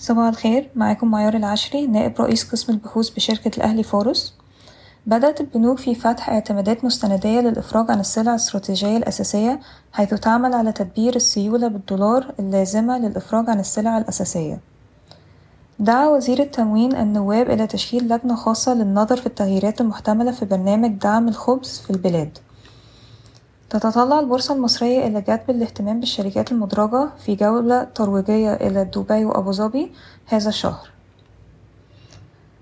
صباح الخير معاكم معيار العشري نائب رئيس قسم البحوث بشركة الأهلي فورس. بدأت البنوك في فتح اعتمادات مستندية للإفراج عن السلع الاستراتيجية الأساسية حيث تعمل على تدبير السيولة بالدولار اللازمة للإفراج عن السلع الأساسية. دعا وزير التموين النواب إلى تشكيل لجنة خاصة للنظر في التغييرات المحتملة في برنامج دعم الخبز في البلاد. تتطلع البورصة المصرية إلى جذب الاهتمام بالشركات المدرجة في جولة ترويجية إلى دبي وأبوظبي هذا الشهر.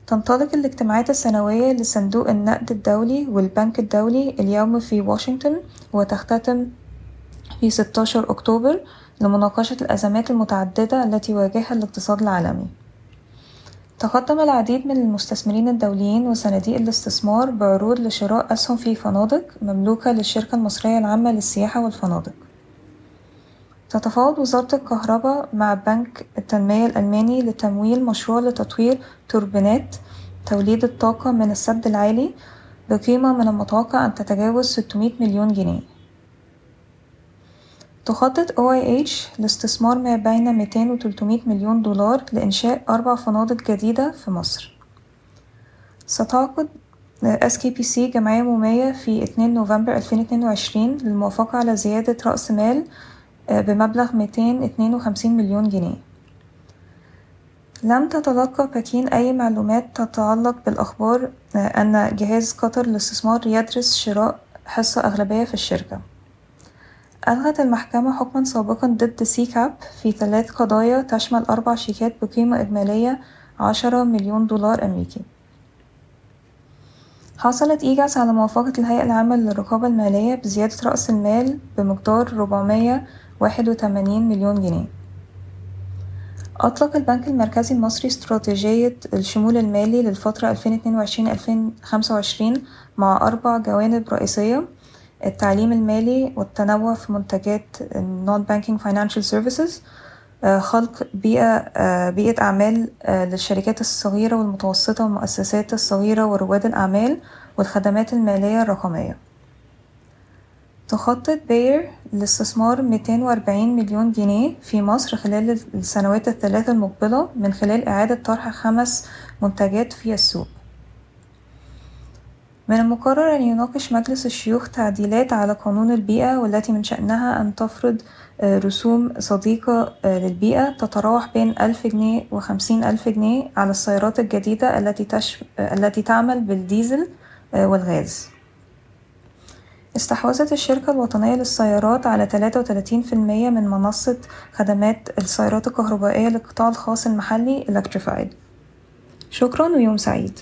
تنطلق الاجتماعات السنوية لصندوق النقد الدولي والبنك الدولي اليوم في واشنطن وتختتم في 16 أكتوبر لمناقشة الأزمات المتعددة التي يواجهها الاقتصاد العالمي. تقدم العديد من المستثمرين الدوليين وصناديق الاستثمار بعروض لشراء أسهم في فنادق مملوكة للشركة المصرية العامة للسياحة والفنادق. تتفاوض وزارة الكهرباء مع بنك التنمية الألماني لتمويل مشروع لتطوير توربينات توليد الطاقة من السد العالي بقيمة من المتوقع أن تتجاوز 600 مليون جنيه. تخطط OIH لاستثمار ما بين 200 و 300 مليون دولار لإنشاء أربع فنادق جديدة في مصر. ستعقد SKPC جمعية مومية في 2 نوفمبر 2022 للموافقة على زيادة رأس مال بمبلغ 252 مليون جنيه. لم تتلقى بكين أي معلومات تتعلق بالأخبار أن جهاز قطر للاستثمار يدرس شراء حصة أغلبية في الشركة. ألغت المحكمة حكما سابقا ضد سي كاب في ثلاث قضايا تشمل أربع شيكات بقيمة إجمالية عشرة مليون دولار أمريكي. حصلت إي جاس على موافقة الهيئة العامة للرقابة المالية بزيادة رأس المال بمقدار ربعمية واحد وتمانين مليون جنيه. أطلق البنك المركزي المصري استراتيجية الشمول المالي للفترة 2022-2025 مع أربع جوانب رئيسية. التعليم المالي والتنوع في منتجات non banking financial services خلق بيئة بيئة أعمال للشركات الصغيرة والمتوسطة والمؤسسات الصغيرة ورواد الأعمال والخدمات المالية الرقمية. تخطط باير لاستثمار 240 مليون جنيه في مصر خلال السنوات الثلاث المقبلة من خلال إعادة طرح خمس منتجات في السوق. من المقرر أن يناقش مجلس الشيوخ تعديلات على قانون البيئة والتي من شأنها أن تفرض رسوم صديقة للبيئة تتراوح بين ألف جنيه وخمسين ألف جنيه على السيارات الجديدة التي, تش... التي تعمل بالديزل والغاز. استحوذت الشركة الوطنية للسيارات على 33% من منصة خدمات السيارات الكهربائية للقطاع الخاص المحلي Electrified. شكرا ويوم سعيد.